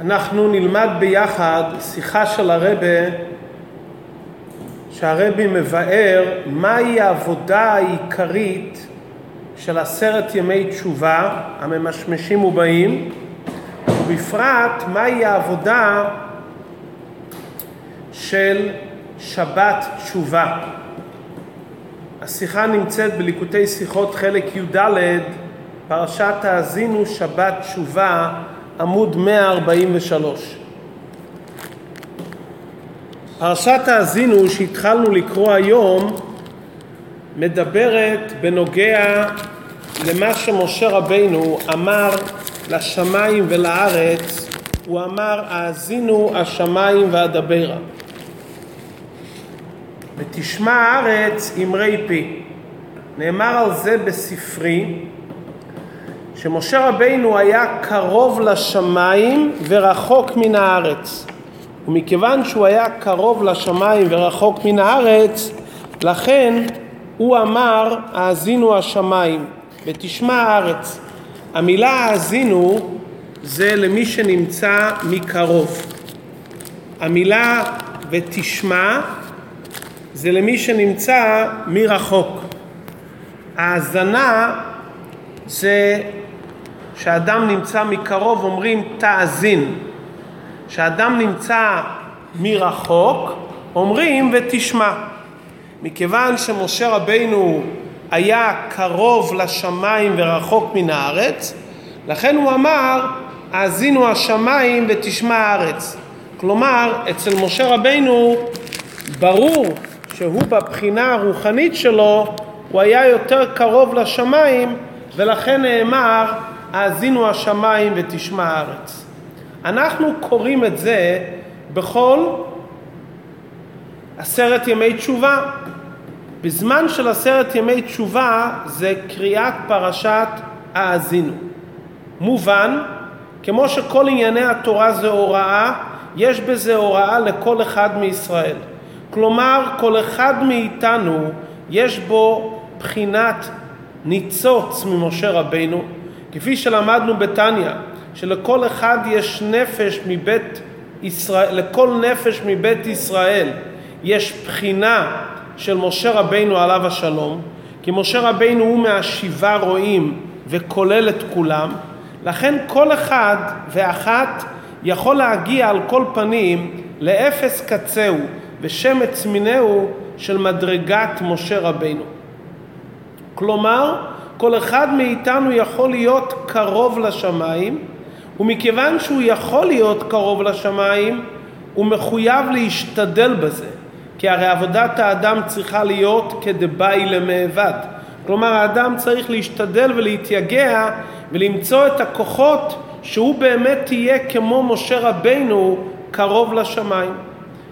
אנחנו נלמד ביחד שיחה של הרבה שהרבי מבאר מהי העבודה העיקרית של עשרת ימי תשובה הממשמשים ובאים ובפרט מהי העבודה של שבת תשובה. השיחה נמצאת בליקוטי שיחות חלק י"ד פרשת האזינו שבת תשובה עמוד 143. פרשת האזינו שהתחלנו לקרוא היום מדברת בנוגע למה שמשה רבינו אמר לשמיים ולארץ, הוא אמר האזינו השמיים ואדברה ותשמע הארץ אמרי פי. נאמר על זה בספרי שמשה רבינו היה קרוב לשמיים ורחוק מן הארץ. ומכיוון שהוא היה קרוב לשמיים ורחוק מן הארץ, לכן הוא אמר האזינו השמיים ותשמע הארץ. המילה האזינו זה למי שנמצא מקרוב. המילה ותשמע זה למי שנמצא מרחוק. האזנה זה שאדם נמצא מקרוב אומרים תאזין. כשאדם נמצא מרחוק אומרים ותשמע. מכיוון שמשה רבינו היה קרוב לשמיים ורחוק מן הארץ, לכן הוא אמר האזינו השמיים ותשמע הארץ. כלומר, אצל משה רבינו ברור שהוא בבחינה הרוחנית שלו, הוא היה יותר קרוב לשמיים, ולכן נאמר האזינו השמיים ותשמע הארץ. אנחנו קוראים את זה בכל עשרת ימי תשובה. בזמן של עשרת ימי תשובה זה קריאת פרשת האזינו. מובן, כמו שכל ענייני התורה זה הוראה, יש בזה הוראה לכל אחד מישראל. כלומר, כל אחד מאיתנו יש בו בחינת ניצוץ ממשה רבינו, כפי שלמדנו בתניא, שלכל אחד יש נפש מבית ישראל, לכל נפש מבית ישראל יש בחינה של משה רבינו עליו השלום, כי משה רבינו הוא מהשבעה רועים וכולל את כולם, לכן כל אחד ואחת יכול להגיע על כל פנים לאפס קצהו ושמץ מינהו של מדרגת משה רבינו. כלומר, כל אחד מאיתנו יכול להיות קרוב לשמיים, ומכיוון שהוא יכול להיות קרוב לשמיים, הוא מחויב להשתדל בזה, כי הרי עבודת האדם צריכה להיות כדבאי למאבד. כלומר, האדם צריך להשתדל ולהתייגע ולמצוא את הכוחות שהוא באמת יהיה כמו משה רבינו קרוב לשמיים.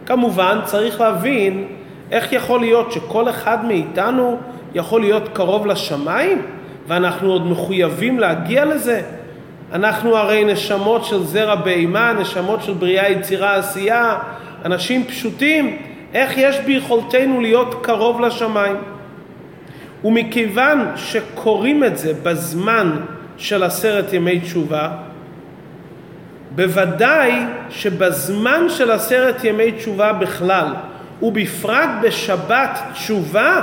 כמובן, צריך להבין איך יכול להיות שכל אחד מאיתנו יכול להיות קרוב לשמיים ואנחנו עוד מחויבים להגיע לזה? אנחנו הרי נשמות של זרע בהמה, נשמות של בריאה, יצירה, עשייה, אנשים פשוטים, איך יש ביכולתנו להיות קרוב לשמיים? ומכיוון שקוראים את זה בזמן של עשרת ימי תשובה, בוודאי שבזמן של עשרת ימי תשובה בכלל, ובפרט בשבת תשובה,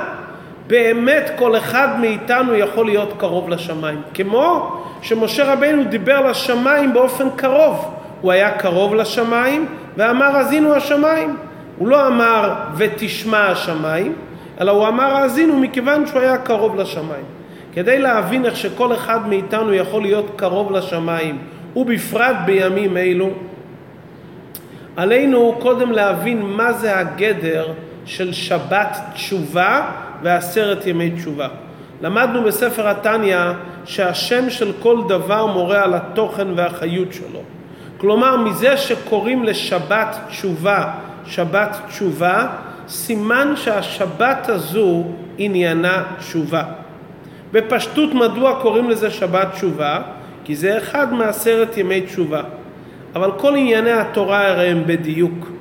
באמת כל אחד מאיתנו יכול להיות קרוב לשמיים. כמו שמשה רבינו דיבר לשמיים באופן קרוב. הוא היה קרוב לשמיים ואמר האזינו השמיים. הוא לא אמר ותשמע השמיים, אלא הוא אמר האזינו מכיוון שהוא היה קרוב לשמיים. כדי להבין איך שכל אחד מאיתנו יכול להיות קרוב לשמיים, ובפרט בימים אלו, עלינו קודם להבין מה זה הגדר של שבת תשובה ועשרת ימי תשובה. למדנו בספר התניא שהשם של כל דבר מורה על התוכן והחיות שלו. כלומר, מזה שקוראים לשבת תשובה, שבת תשובה, סימן שהשבת הזו עניינה תשובה. בפשטות מדוע קוראים לזה שבת תשובה? כי זה אחד מעשרת ימי תשובה. אבל כל ענייני התורה הרי הם בדיוק.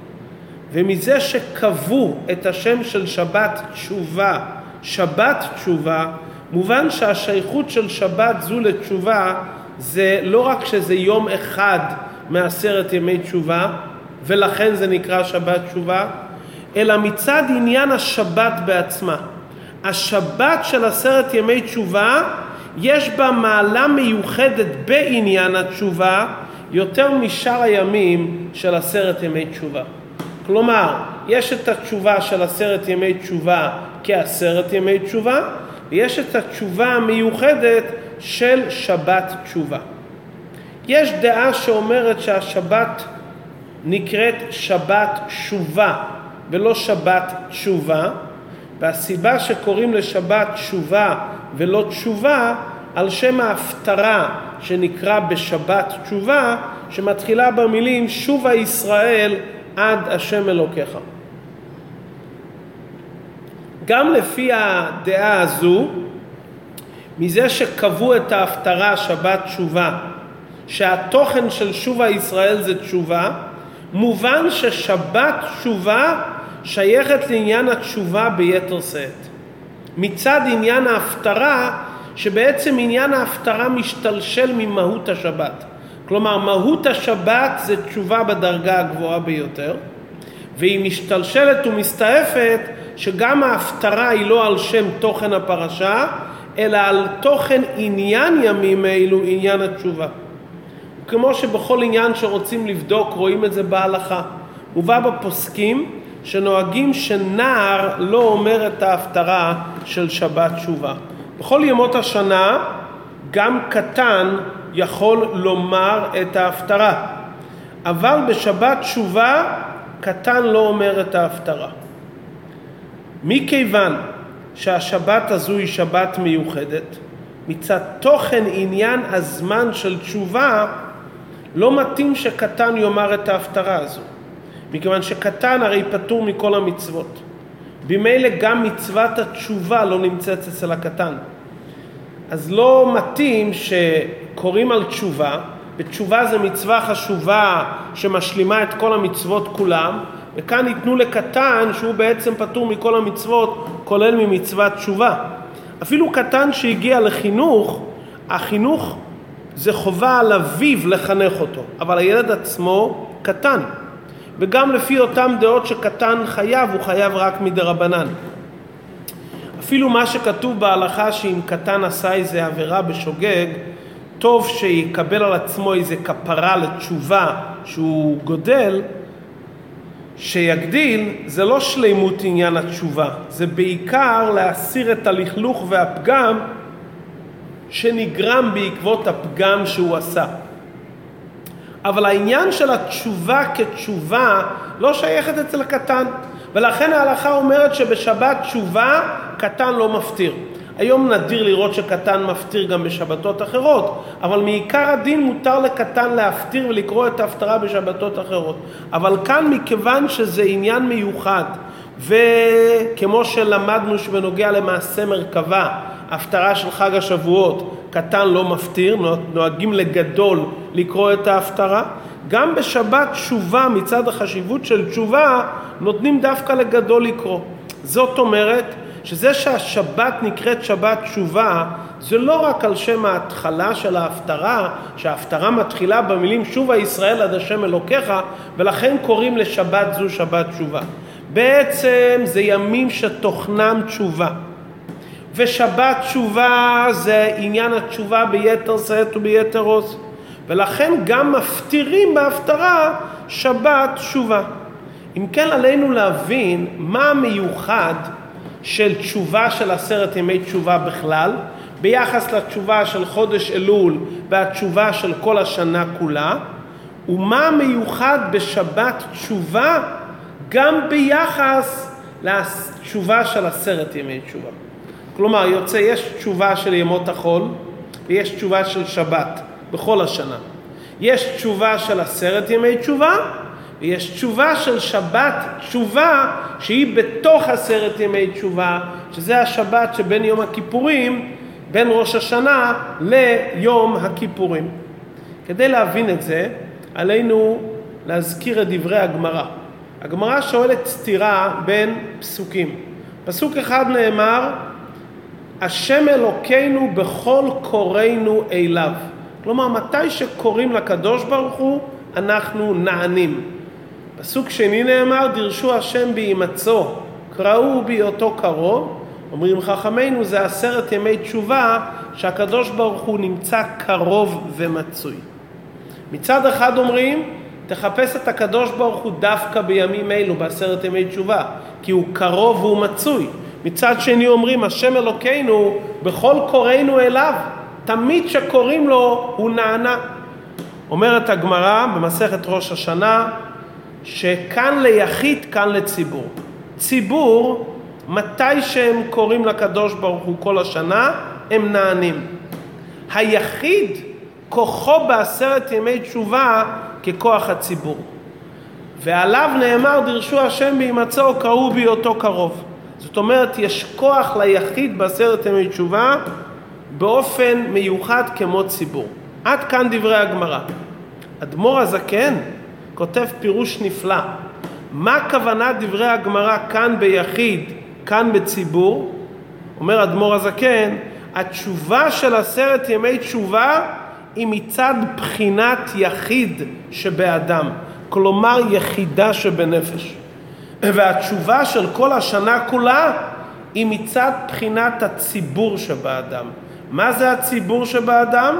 ומזה שקבעו את השם של שבת תשובה, שבת תשובה, מובן שהשייכות של שבת זו לתשובה זה לא רק שזה יום אחד מעשרת ימי תשובה, ולכן זה נקרא שבת תשובה, אלא מצד עניין השבת בעצמה. השבת של עשרת ימי תשובה, יש בה מעלה מיוחדת בעניין התשובה, יותר משאר הימים של עשרת ימי תשובה. כלומר, יש את התשובה של עשרת ימי תשובה כעשרת ימי תשובה, ויש את התשובה המיוחדת של שבת תשובה. יש דעה שאומרת שהשבת נקראת שבת תשובה ולא שבת תשובה, והסיבה שקוראים לשבת תשובה ולא תשובה על שם ההפטרה שנקרא בשבת תשובה, שמתחילה במילים שובה ישראל עד השם אלוקיך. גם לפי הדעה הזו, מזה שקבעו את ההפטרה שבת תשובה, שהתוכן של שובה ישראל זה תשובה, מובן ששבת תשובה שייכת לעניין התשובה ביתר שאת. מצד עניין ההפטרה, שבעצם עניין ההפטרה משתלשל ממהות השבת. כלומר, מהות השבת זה תשובה בדרגה הגבוהה ביותר, והיא משתלשלת ומסתעפת שגם ההפטרה היא לא על שם תוכן הפרשה, אלא על תוכן עניין ימים אלו, עניין התשובה. כמו שבכל עניין שרוצים לבדוק, רואים את זה בהלכה. הובא בפוסקים שנוהגים שנער לא אומר את ההפטרה של שבת תשובה. בכל ימות השנה גם קטן יכול לומר את ההפטרה, אבל בשבת תשובה קטן לא אומר את ההפטרה. מכיוון שהשבת הזו היא שבת מיוחדת, מצד תוכן עניין הזמן של תשובה לא מתאים שקטן יאמר את ההפטרה הזו, מכיוון שקטן הרי פטור מכל המצוות. במילא גם מצוות התשובה לא נמצאת אצל הקטן. אז לא מתאים שקוראים על תשובה, ותשובה זה מצווה חשובה שמשלימה את כל המצוות כולם, וכאן ייתנו לקטן שהוא בעצם פטור מכל המצוות, כולל ממצוות תשובה. אפילו קטן שהגיע לחינוך, החינוך זה חובה על אביו לחנך אותו, אבל הילד עצמו קטן. וגם לפי אותן דעות שקטן חייב, הוא חייב רק מדרבנן. אפילו מה שכתוב בהלכה שאם קטן עשה איזה עבירה בשוגג, טוב שיקבל על עצמו איזה כפרה לתשובה שהוא גודל, שיגדיל, זה לא שלימות עניין התשובה, זה בעיקר להסיר את הלכלוך והפגם שנגרם בעקבות הפגם שהוא עשה. אבל העניין של התשובה כתשובה לא שייכת אצל הקטן, ולכן ההלכה אומרת שבשבת תשובה קטן לא מפטיר. היום נדיר לראות שקטן מפטיר גם בשבתות אחרות, אבל מעיקר הדין מותר לקטן להפטיר ולקרוא את ההפטרה בשבתות אחרות. אבל כאן מכיוון שזה עניין מיוחד, וכמו שלמדנו שבנוגע למעשה מרכבה, הפטרה של חג השבועות, קטן לא מפטיר, נוהגים לגדול לקרוא את ההפטרה. גם בשבת תשובה, מצד החשיבות של תשובה, נותנים דווקא לגדול לקרוא. זאת אומרת שזה שהשבת נקראת שבת תשובה, זה לא רק על שם ההתחלה של ההפטרה, שההפטרה מתחילה במילים שובה ישראל עד השם אלוקיך, ולכן קוראים לשבת זו שבת תשובה. בעצם זה ימים שתוכנם תשובה. ושבת תשובה זה עניין התשובה ביתר שאת וביתר עוז. ולכן גם מפטירים בהפטרה שבת תשובה. אם כן עלינו להבין מה המיוחד של תשובה של עשרת ימי תשובה בכלל, ביחס לתשובה של חודש אלול והתשובה של כל השנה כולה, ומה המיוחד בשבת תשובה גם ביחס לתשובה של עשרת ימי תשובה. כלומר, יוצא, יש תשובה של ימות החול ויש תשובה של שבת בכל השנה. יש תשובה של עשרת ימי תשובה ויש תשובה של שבת תשובה שהיא בתוך עשרת ימי תשובה, שזה השבת שבין יום הכיפורים, בין ראש השנה ליום הכיפורים. כדי להבין את זה, עלינו להזכיר את דברי הגמרא. הגמרא שואלת סתירה בין פסוקים. פסוק אחד נאמר, השם אלוקינו בכל קוראינו אליו. כלומר, מתי שקוראים לקדוש ברוך הוא, אנחנו נענים. פסוק שני נאמר, דרשו השם בהימצאו, קראו בהיותו קרוב. אומרים חכמינו, זה עשרת ימי תשובה שהקדוש ברוך הוא נמצא קרוב ומצוי. מצד אחד אומרים, תחפש את הקדוש ברוך הוא דווקא בימים אלו, בעשרת ימי תשובה, כי הוא קרוב והוא מצוי. מצד שני אומרים, השם אלוקינו, בכל קוראינו אליו, תמיד שקוראים לו, הוא נענה. אומרת הגמרא במסכת ראש השנה, שכאן ליחיד, כאן לציבור. ציבור, מתי שהם קוראים לקדוש ברוך הוא כל השנה, הם נענים. היחיד, כוחו בעשרת ימי תשובה ככוח הציבור. ועליו נאמר דרשו השם בהימצאו קראו בהיותו קרוב. זאת אומרת, יש כוח ליחיד בעשרת ימי תשובה באופן מיוחד כמו ציבור. עד כאן דברי הגמרא. אדמו"ר הזקן כותב פירוש נפלא. מה כוונת דברי הגמרא כאן ביחיד, כאן בציבור? אומר אדמו"ר הזקן, התשובה של עשרת ימי תשובה היא מצד בחינת יחיד שבאדם, כלומר יחידה שבנפש. והתשובה של כל השנה כולה היא מצד בחינת הציבור שבאדם. מה זה הציבור שבאדם?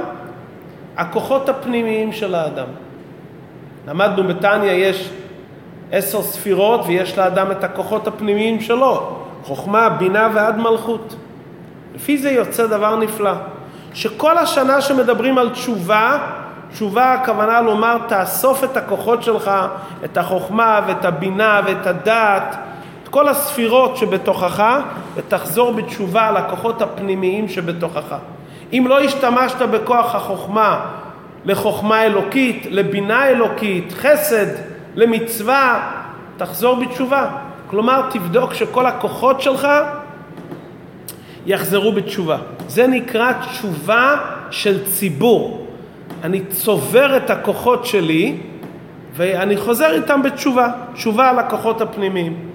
הכוחות הפנימיים של האדם. למדנו בתניא יש עשר ספירות ויש לאדם את הכוחות הפנימיים שלו, חוכמה, בינה ועד מלכות. לפי זה יוצא דבר נפלא, שכל השנה שמדברים על תשובה, תשובה הכוונה לומר תאסוף את הכוחות שלך, את החוכמה ואת הבינה ואת הדעת, כל הספירות שבתוכך ותחזור בתשובה על הכוחות הפנימיים שבתוכך. אם לא השתמשת בכוח החוכמה לחוכמה אלוקית, לבינה אלוקית, חסד, למצווה, תחזור בתשובה. כלומר, תבדוק שכל הכוחות שלך יחזרו בתשובה. זה נקרא תשובה של ציבור. אני צובר את הכוחות שלי ואני חוזר איתם בתשובה, תשובה על הכוחות הפנימיים.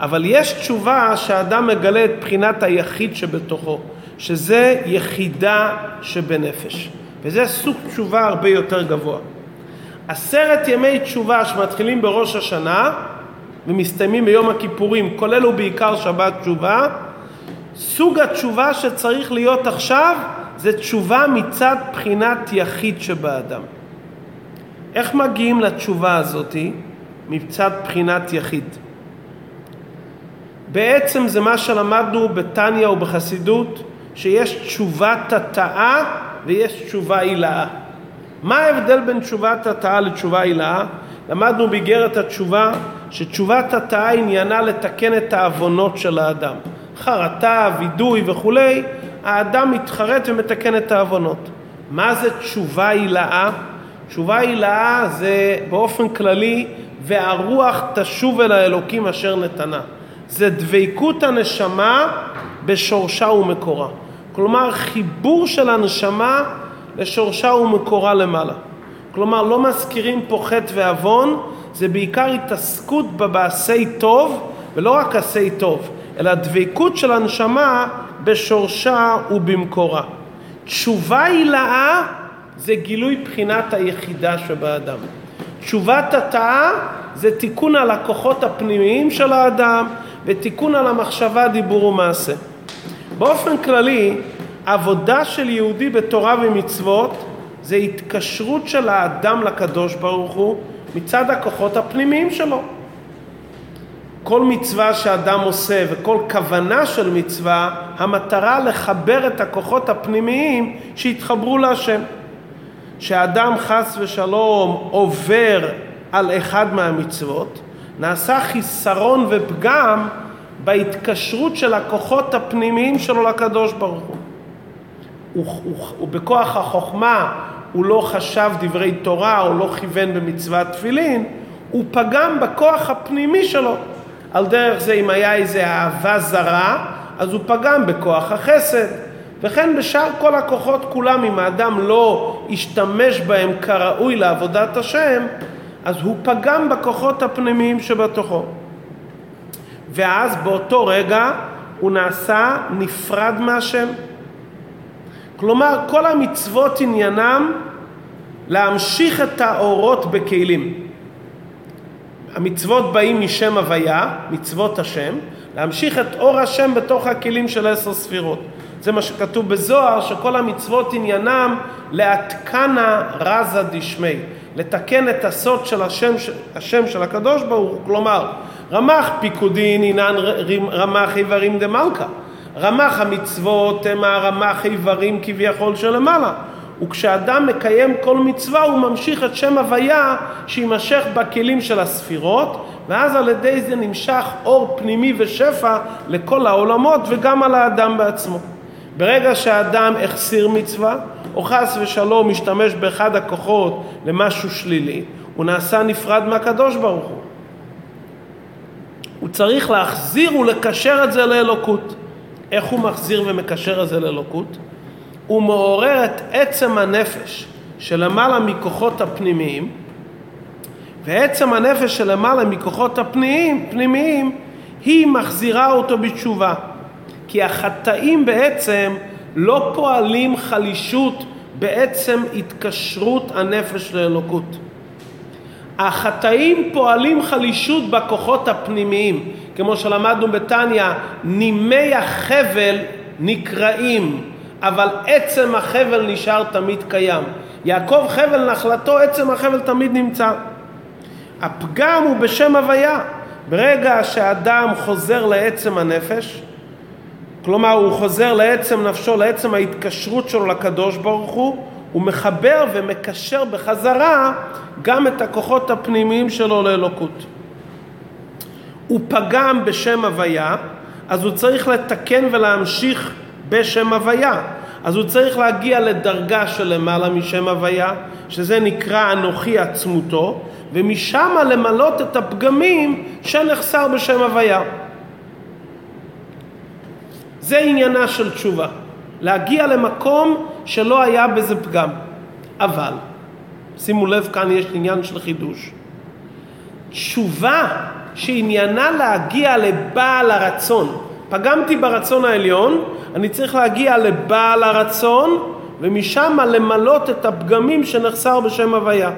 אבל יש תשובה שהאדם מגלה את בחינת היחיד שבתוכו, שזה יחידה שבנפש. וזה סוג תשובה הרבה יותר גבוה. עשרת ימי תשובה שמתחילים בראש השנה ומסתיימים ביום הכיפורים, כולל ובעיקר שבת תשובה, סוג התשובה שצריך להיות עכשיו זה תשובה מצד בחינת יחיד שבאדם. איך מגיעים לתשובה הזאתי מצד בחינת יחיד? בעצם זה מה שלמדנו בתניא ובחסידות, שיש תשובת התאה ויש תשובה הילאה. מה ההבדל בין תשובת התאה לתשובה הילאה? למדנו באיגרת התשובה שתשובת התאה עניינה לתקן את העוונות של האדם. חרטה, וידוי וכולי, האדם מתחרט ומתקן את העוונות. מה זה תשובה הילאה? תשובה הילאה זה באופן כללי, והרוח תשוב אל האלוקים אשר נתנה. זה דבקות הנשמה בשורשה ומקורה. כלומר, חיבור של הנשמה לשורשה ומקורה למעלה. כלומר, לא מזכירים פה חטא ועוון, זה בעיקר התעסקות במעשי טוב, ולא רק עשי טוב, אלא דבקות של הנשמה בשורשה ובמקורה. תשובה הילאה זה גילוי בחינת היחידה שבאדם. תשובת התאה זה תיקון על הכוחות הפנימיים של האדם ותיקון על המחשבה, דיבור ומעשה. באופן כללי, עבודה של יהודי בתורה ומצוות זה התקשרות של האדם לקדוש ברוך הוא מצד הכוחות הפנימיים שלו. כל מצווה שאדם עושה וכל כוונה של מצווה, המטרה לחבר את הכוחות הפנימיים שיתחברו להשם. כשאדם חס ושלום עובר על אחד מהמצוות, נעשה חיסרון ופגם בהתקשרות של הכוחות הפנימיים שלו לקדוש ברוך הוא. ובכוח החוכמה הוא לא חשב דברי תורה או לא כיוון במצוות תפילין, הוא פגם בכוח הפנימי שלו. על דרך זה אם היה איזה אהבה זרה, אז הוא פגם בכוח החסד. וכן בשאר כל הכוחות כולם, אם האדם לא ישתמש בהם כראוי לעבודת השם, אז הוא פגם בכוחות הפנימיים שבתוכו. ואז באותו רגע הוא נעשה נפרד מהשם. כלומר, כל המצוות עניינם להמשיך את האורות בכלים. המצוות באים משם הוויה, מצוות השם, להמשיך את אור השם בתוך הכלים של עשר ספירות. זה מה שכתוב בזוהר, שכל המצוות עניינם להתקנה רזה דשמי, לתקן את הסוד של השם, השם של הקדוש ברוך הוא, כלומר, רמ"ח פיקודין אינן רמ"ח איברים דמלכה. רמ"ח המצוות הם הרמ"ח איברים כביכול שלמעלה. וכשאדם מקיים כל מצווה הוא ממשיך את שם הוויה שיימשך בכלים של הספירות ואז על ידי זה נמשך אור פנימי ושפע לכל העולמות וגם על האדם בעצמו. ברגע שהאדם החסיר מצווה או חס ושלום משתמש באחד הכוחות למשהו שלילי הוא נעשה נפרד מהקדוש ברוך הוא. הוא צריך להחזיר ולקשר את זה לאלוקות. איך הוא מחזיר ומקשר את זה לאלוקות? הוא מעורר את עצם הנפש שלמעלה מכוחות הפנימיים, ועצם הנפש שלמעלה מכוחות הפנימיים, פנימיים, היא מחזירה אותו בתשובה. כי החטאים בעצם לא פועלים חלישות בעצם התקשרות הנפש לאלוקות. החטאים פועלים חלישות בכוחות הפנימיים, כמו שלמדנו בתניא, נימי החבל נקראים, אבל עצם החבל נשאר תמיד קיים. יעקב חבל נחלתו, עצם החבל תמיד נמצא. הפגם הוא בשם הוויה. ברגע שאדם חוזר לעצם הנפש, כלומר הוא חוזר לעצם נפשו, לעצם ההתקשרות שלו לקדוש ברוך הוא, הוא מחבר ומקשר בחזרה גם את הכוחות הפנימיים שלו לאלוקות. הוא פגם בשם הוויה, אז הוא צריך לתקן ולהמשיך בשם הוויה. אז הוא צריך להגיע לדרגה של למעלה משם הוויה, שזה נקרא אנוכי עצמותו, ומשם למלות את הפגמים שנחסר בשם הוויה. זה עניינה של תשובה, להגיע למקום שלא היה בזה פגם. אבל, שימו לב, כאן יש עניין של חידוש. תשובה שעניינה להגיע לבעל הרצון. פגמתי ברצון העליון, אני צריך להגיע לבעל הרצון, ומשם למלות את הפגמים שנחסר בשם הוויה.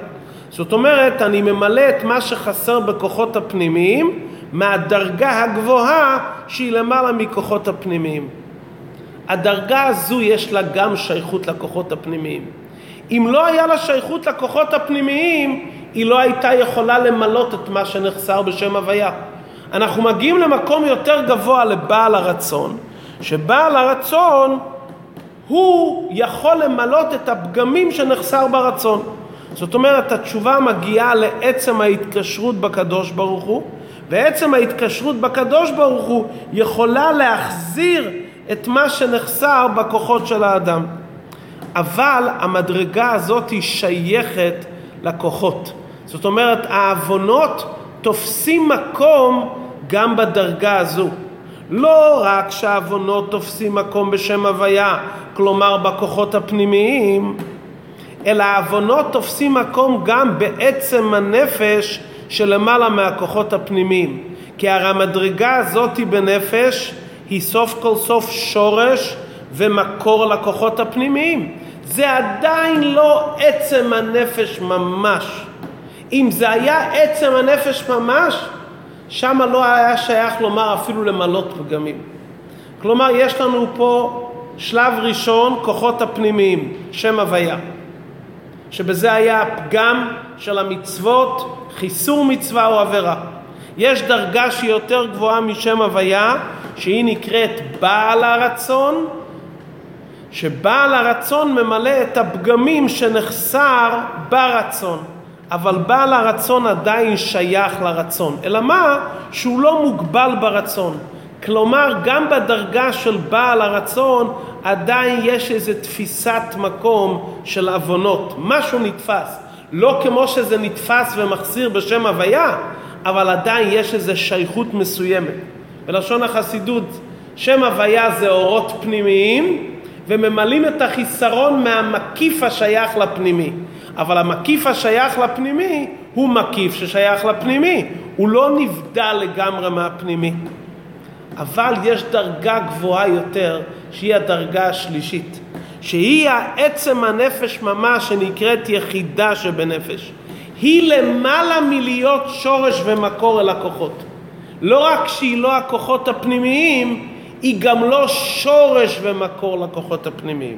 זאת אומרת, אני ממלא את מה שחסר בכוחות הפנימיים מהדרגה הגבוהה שהיא למעלה מכוחות הפנימיים. הדרגה הזו יש לה גם שייכות לכוחות הפנימיים. אם לא היה לה שייכות לכוחות הפנימיים, היא לא הייתה יכולה למלות את מה שנחסר בשם הוויה. אנחנו מגיעים למקום יותר גבוה לבעל הרצון, שבעל הרצון הוא יכול למלות את הפגמים שנחסר ברצון. זאת אומרת, התשובה מגיעה לעצם ההתקשרות בקדוש ברוך הוא, ועצם ההתקשרות בקדוש ברוך הוא יכולה להחזיר את מה שנחסר בכוחות של האדם. אבל המדרגה הזאת היא שייכת לכוחות. זאת אומרת, העוונות תופסים מקום גם בדרגה הזו. לא רק שהעוונות תופסים מקום בשם הוויה, כלומר בכוחות הפנימיים, אלא העוונות תופסים מקום גם בעצם הנפש שלמעלה מהכוחות הפנימיים. כי הרי המדרגה הזאת בנפש היא סוף כל סוף שורש ומקור לכוחות הפנימיים. זה עדיין לא עצם הנפש ממש. אם זה היה עצם הנפש ממש, שם לא היה שייך לומר אפילו למלות פגמים. כלומר, יש לנו פה שלב ראשון, כוחות הפנימיים, שם הוויה. שבזה היה הפגם של המצוות, חיסור מצווה או עבירה. יש דרגה שהיא יותר גבוהה משם הוויה, שהיא נקראת בעל הרצון, שבעל הרצון ממלא את הפגמים שנחסר ברצון. אבל בעל הרצון עדיין שייך לרצון. אלא מה? שהוא לא מוגבל ברצון. כלומר, גם בדרגה של בעל הרצון עדיין יש איזו תפיסת מקום של עוונות. משהו נתפס. לא כמו שזה נתפס ומחסיר בשם הוויה, אבל עדיין יש איזו שייכות מסוימת. בלשון החסידות, שם הוויה זה אורות פנימיים, וממלאים את החיסרון מהמקיף השייך לפנימי. אבל המקיף השייך לפנימי הוא מקיף ששייך לפנימי, הוא לא נבדל לגמרי מהפנימי. אבל יש דרגה גבוהה יותר, שהיא הדרגה השלישית, שהיא העצם הנפש ממש שנקראת יחידה שבנפש. היא למעלה מלהיות שורש ומקור אל הכוחות. לא רק שהיא לא הכוחות הפנימיים, היא גם לא שורש ומקור לכוחות הפנימיים.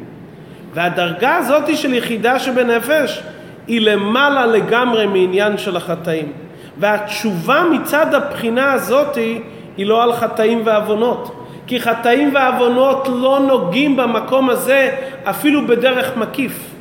והדרגה הזאת של יחידה שבנפש היא למעלה לגמרי מעניין של החטאים. והתשובה מצד הבחינה הזאת היא לא על חטאים ועוונות. כי חטאים ועוונות לא נוגעים במקום הזה אפילו בדרך מקיף.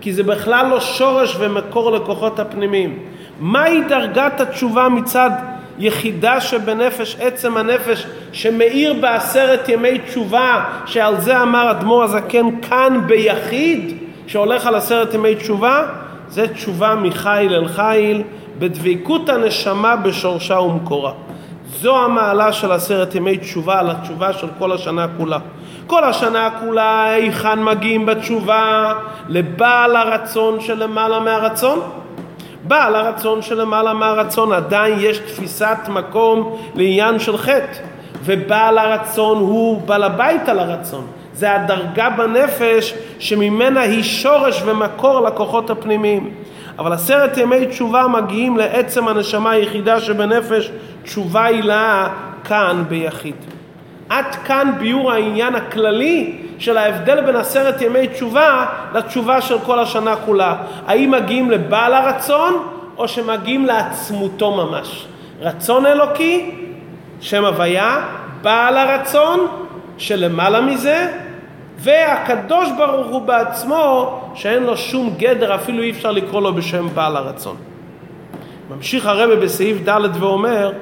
כי זה בכלל לא שורש ומקור לכוחות הפנימיים. מהי דרגת התשובה מצד יחידה שבנפש, עצם הנפש, שמאיר בעשרת ימי תשובה, שעל זה אמר אדמו"ר הזקן כאן ביחיד, שהולך על עשרת ימי תשובה, זה תשובה מחיל אל חיל, בדבקות הנשמה בשורשה ומקורה. זו המעלה של עשרת ימי תשובה על התשובה של כל השנה כולה. כל השנה כולה היכן מגיעים בתשובה לבעל הרצון שלמעלה מהרצון? בעל הרצון שלמעלה מהרצון עדיין יש תפיסת מקום לעניין של חטא ובעל הרצון הוא בעל הבית על הרצון זה הדרגה בנפש שממנה היא שורש ומקור לכוחות הפנימיים אבל עשרת ימי תשובה מגיעים לעצם הנשמה היחידה שבנפש תשובה הילאה כאן ביחיד. עד כאן ביור העניין הכללי של ההבדל בין עשרת ימי תשובה לתשובה של כל השנה כולה. האם מגיעים לבעל הרצון או שמגיעים לעצמותו ממש. רצון אלוקי, שם הוויה, בעל הרצון שלמעלה מזה, והקדוש ברוך הוא בעצמו שאין לו שום גדר, אפילו אי אפשר לקרוא לו בשם בעל הרצון. ממשיך הרבה בסעיף ד' ואומר,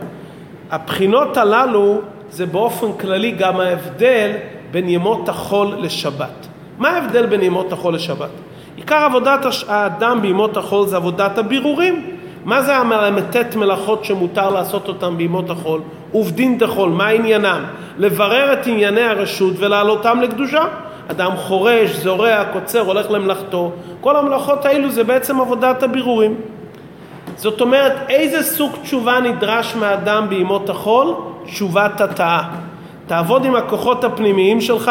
הבחינות הללו זה באופן כללי גם ההבדל בין ימות החול לשבת. מה ההבדל בין ימות החול לשבת? עיקר עבודת האדם בימות החול זה עבודת הבירורים. מה זה המ"ט מלאכות שמותר לעשות אותן בימות החול? ובדין דחול, מה עניינם? לברר את ענייני הרשות ולהעלותם לקדושה. אדם חורש, זורע, קוצר, הולך למלאכתו. כל המלאכות האלו זה בעצם עבודת הבירורים. זאת אומרת, איזה סוג תשובה נדרש מאדם בימות החול? תשובת התאה. תעבוד עם הכוחות הפנימיים שלך,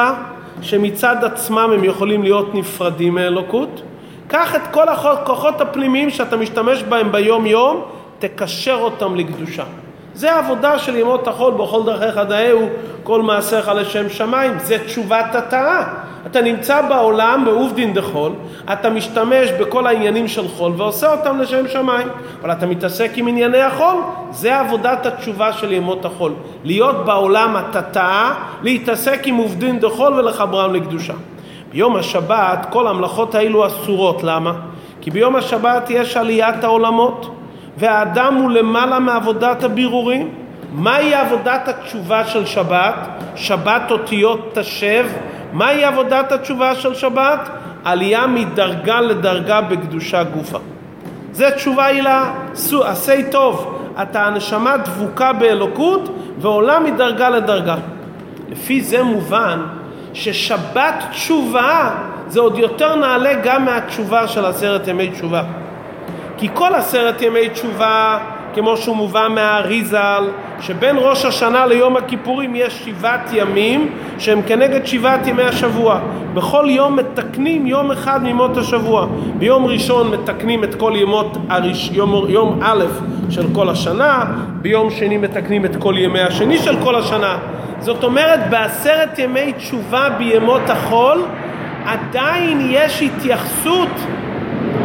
שמצד עצמם הם יכולים להיות נפרדים מאלוקות. קח את כל הכוחות הפנימיים שאתה משתמש בהם ביום יום, תקשר אותם לקדושה. זה העבודה של ימות החול, בכל דרכיך דאהו, כל מעשיך לשם שמיים, זה תשובת התאה. אתה נמצא בעולם בעובדין דחול, אתה משתמש בכל העניינים של חול ועושה אותם לשם שמיים, אבל אתה מתעסק עם ענייני החול, זה עבודת התשובה של ימות החול. להיות בעולם התתאה, להתעסק עם עובדין דחול ולחברם לקדושה. ביום השבת כל המלאכות האלו אסורות, למה? כי ביום השבת יש עליית העולמות, והאדם הוא למעלה מעבודת הבירורים. מהי עבודת התשובה של שבת? שבת אותיות תשב. מהי עבודת התשובה של שבת? עלייה מדרגה לדרגה בקדושה גופה. זה תשובה הילה, עשה טוב. אתה הנשמה דבוקה באלוקות ועולה מדרגה לדרגה. לפי זה מובן ששבת תשובה זה עוד יותר נעלה גם מהתשובה של עשרת ימי תשובה. כי כל עשרת ימי תשובה, כמו שהוא מובא מהאריזל, שבין ראש השנה ליום הכיפורים יש שבעת ימים שהם כנגד שבעת ימי השבוע. בכל יום מתקנים יום אחד מימות השבוע. ביום ראשון מתקנים את כל ימות הראש, יום, יום א' של כל השנה, ביום שני מתקנים את כל ימי השני של כל השנה. זאת אומרת, בעשרת ימי תשובה בימות החול, עדיין יש התייחסות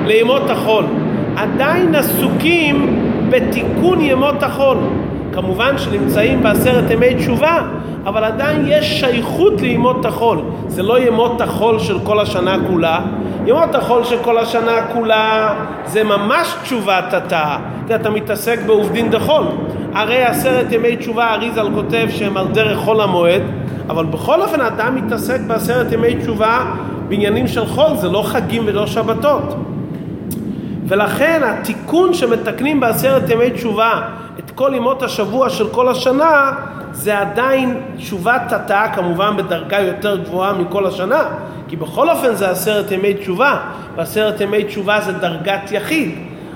לימות החול. עדיין עסוקים בתיקון ימות החול. כמובן שנמצאים בעשרת ימי תשובה, אבל עדיין יש שייכות לימות החול. זה לא ימות החול של כל השנה כולה. ימות החול של כל השנה כולה זה ממש תשובת התא, אתה מתעסק בעובדין דחול. הרי עשרת ימי תשובה אריזל כותב שהם על דרך חול המועד, אבל בכל אופן אדם מתעסק בעשרת ימי תשובה בעניינים של חול, זה לא חגים ולא שבתות. ולכן התיקון שמתקנים בעשרת ימי תשובה את כל ימות השבוע של כל השנה זה עדיין תשובת התאה כמובן בדרגה יותר גבוהה מכל השנה כי בכל אופן זה עשרת ימי תשובה ועשרת ימי תשובה זה דרגת יחיד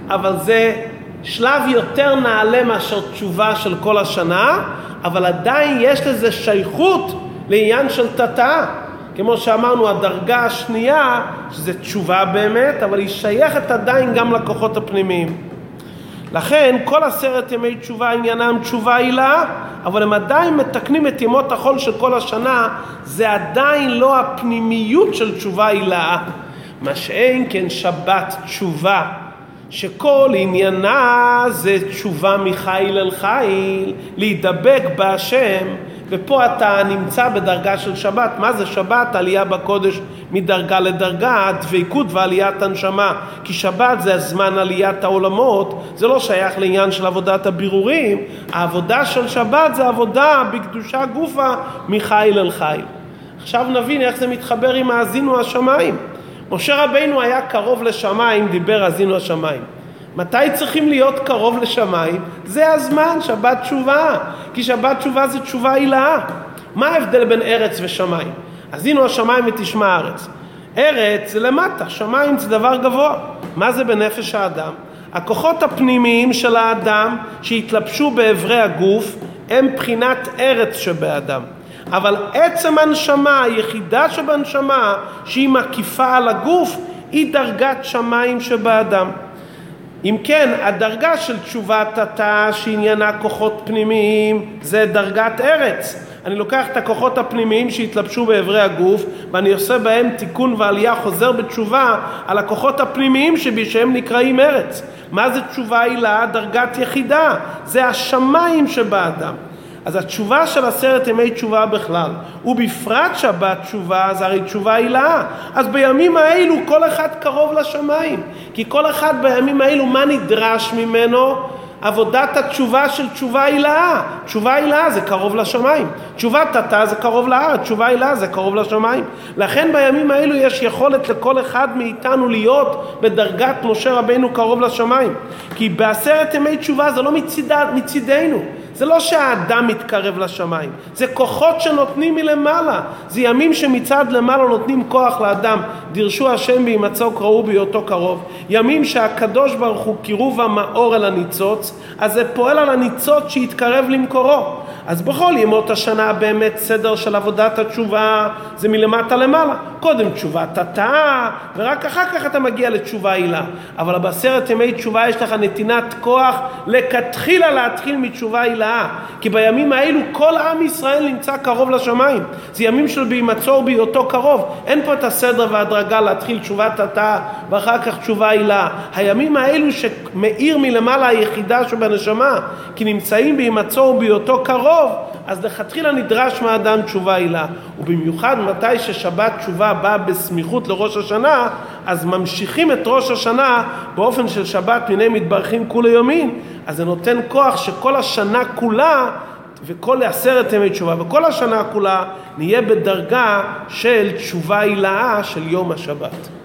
אבל זה שלב יותר נעלה מאשר תשובה של כל השנה אבל עדיין יש לזה שייכות לעניין של תתאה כמו שאמרנו, הדרגה השנייה, שזה תשובה באמת, אבל היא שייכת עדיין גם לכוחות הפנימיים. לכן כל עשרת ימי תשובה עניינם תשובה עילה, אבל הם עדיין מתקנים את ימות החול של כל השנה, זה עדיין לא הפנימיות של תשובה עילה. מה שאין כן שבת תשובה, שכל עניינה זה תשובה מחיל אל חיל, להידבק בהשם, ופה אתה נמצא בדרגה של שבת. מה זה שבת? עלייה בקודש מדרגה לדרגה, דבקות ועליית הנשמה. כי שבת זה זמן עליית העולמות, זה לא שייך לעניין של עבודת הבירורים. העבודה של שבת זה עבודה בקדושה גופה מחיל אל חיל. עכשיו נבין איך זה מתחבר עם האזינו השמיים. משה רבינו היה קרוב לשמיים, דיבר האזינו השמיים. מתי צריכים להיות קרוב לשמיים? זה הזמן, שבת תשובה. כי שבת תשובה זה תשובה הילאה. מה ההבדל בין ארץ ושמיים? אז הנה השמיים ותשמע הארץ. ארץ זה למטה, שמיים זה דבר גבוה. מה זה בנפש האדם? הכוחות הפנימיים של האדם שהתלבשו באברי הגוף הם בחינת ארץ שבאדם. אבל עצם הנשמה, היחידה שבנשמה, שהיא מקיפה על הגוף, היא דרגת שמיים שבאדם. אם כן, הדרגה של תשובת התא שעניינה כוחות פנימיים זה דרגת ארץ. אני לוקח את הכוחות הפנימיים שהתלבשו באברי הגוף ואני עושה בהם תיקון ועלייה חוזר בתשובה על הכוחות הפנימיים שבי שהם נקראים ארץ. מה זה תשובה עילה? דרגת יחידה. זה השמיים שבאדם. אז התשובה של עשרת ימי תשובה בכלל, ובפרט שבת תשובה, זה הרי תשובה עילאה. אז בימים האלו כל אחד קרוב לשמיים. כי כל אחד בימים האלו, מה נדרש ממנו? עבודת התשובה של תשובה הילאה. תשובה הילאה זה קרוב לשמיים. תשובת תתא זה קרוב לארץ, תשובה הילאה זה קרוב לשמיים. לכן בימים האלו יש יכולת לכל אחד מאיתנו להיות בדרגת משה רבינו קרוב לשמיים. כי בעשרת ימי תשובה זה לא מצידה, מצידנו. זה לא שהאדם מתקרב לשמיים, זה כוחות שנותנים מלמעלה. זה ימים שמצד למעלה נותנים כוח לאדם. דירשו השם בהימצאו קראו בהיותו קרוב. ימים שהקדוש ברוך הוא קירוב המאור אל הניצוץ, אז זה פועל על הניצוץ שיתקרב למקורו. אז בכל ימות השנה באמת סדר של עבודת התשובה זה מלמטה למעלה. קודם תשובת התאה, ורק אחר כך אתה מגיע לתשובה הילה. אבל בעשרת ימי תשובה יש לך נתינת כוח לכתחילה להתחיל מתשובה הילאה. כי בימים האלו כל עם ישראל נמצא קרוב לשמיים. זה ימים של בהימצאו בהיותו קרוב. אין פה את הסדר והדרגה להתחיל תשובת התאה ואחר כך תשובה הילה. הימים האלו שמאיר מלמעלה היחידה שבנשמה, כי נמצאים בהימצאו בהיותו קרוב, אז לכתחילה נדרש מהאדם תשובה הילה. ובמיוחד מתי ששבת תשובה באה בסמיכות לראש השנה, אז ממשיכים את ראש השנה באופן של שבת מיני מתברכים כולי יומין, אז זה נותן כוח שכל השנה כולה וכל עשרת ימי תשובה וכל השנה כולה נהיה בדרגה של תשובה הילאה של יום השבת.